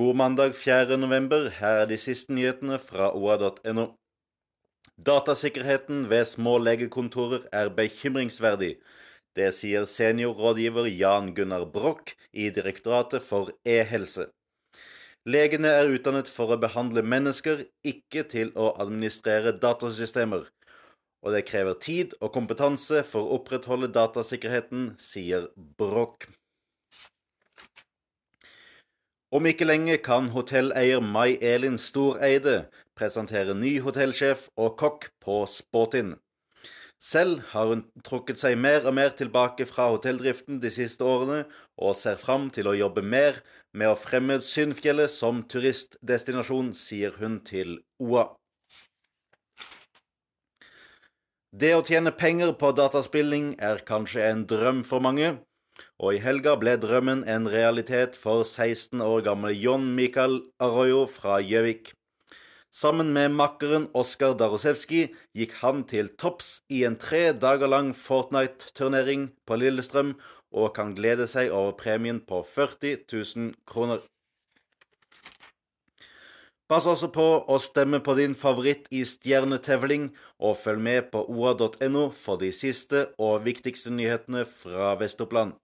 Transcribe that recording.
God mandag 4. november. Her er de siste nyhetene fra oa.no. Datasikkerheten ved små legekontorer er bekymringsverdig. Det sier seniorrådgiver Jan Gunnar Broch i Direktoratet for e-helse. Legene er utdannet for å behandle mennesker, ikke til å administrere datasystemer. Og det krever tid og kompetanse for å opprettholde datasikkerheten, sier Broch. Om ikke lenge kan hotelleier Mai Elin Storeide presentere ny hotellsjef og kokk på Spåtind. Selv har hun trukket seg mer og mer tilbake fra hotelldriften de siste årene, og ser fram til å jobbe mer med å fremme Syndfjellet som turistdestinasjon, sier hun til OA. Det å tjene penger på dataspilling er kanskje en drøm for mange, og i helga ble drømmen en realitet for 16 år gamle John Mikael Arroyo fra Gjøvik. Sammen med makkeren Oskar Darosevskij gikk han til topps i en tre dager lang Fortnite-turnering på Lillestrøm, og kan glede seg over premien på 40 000 kroner. Pass også på å stemme på din favoritt i stjernetevling, og følg med på oa.no for de siste og viktigste nyhetene fra Vest-Oppland.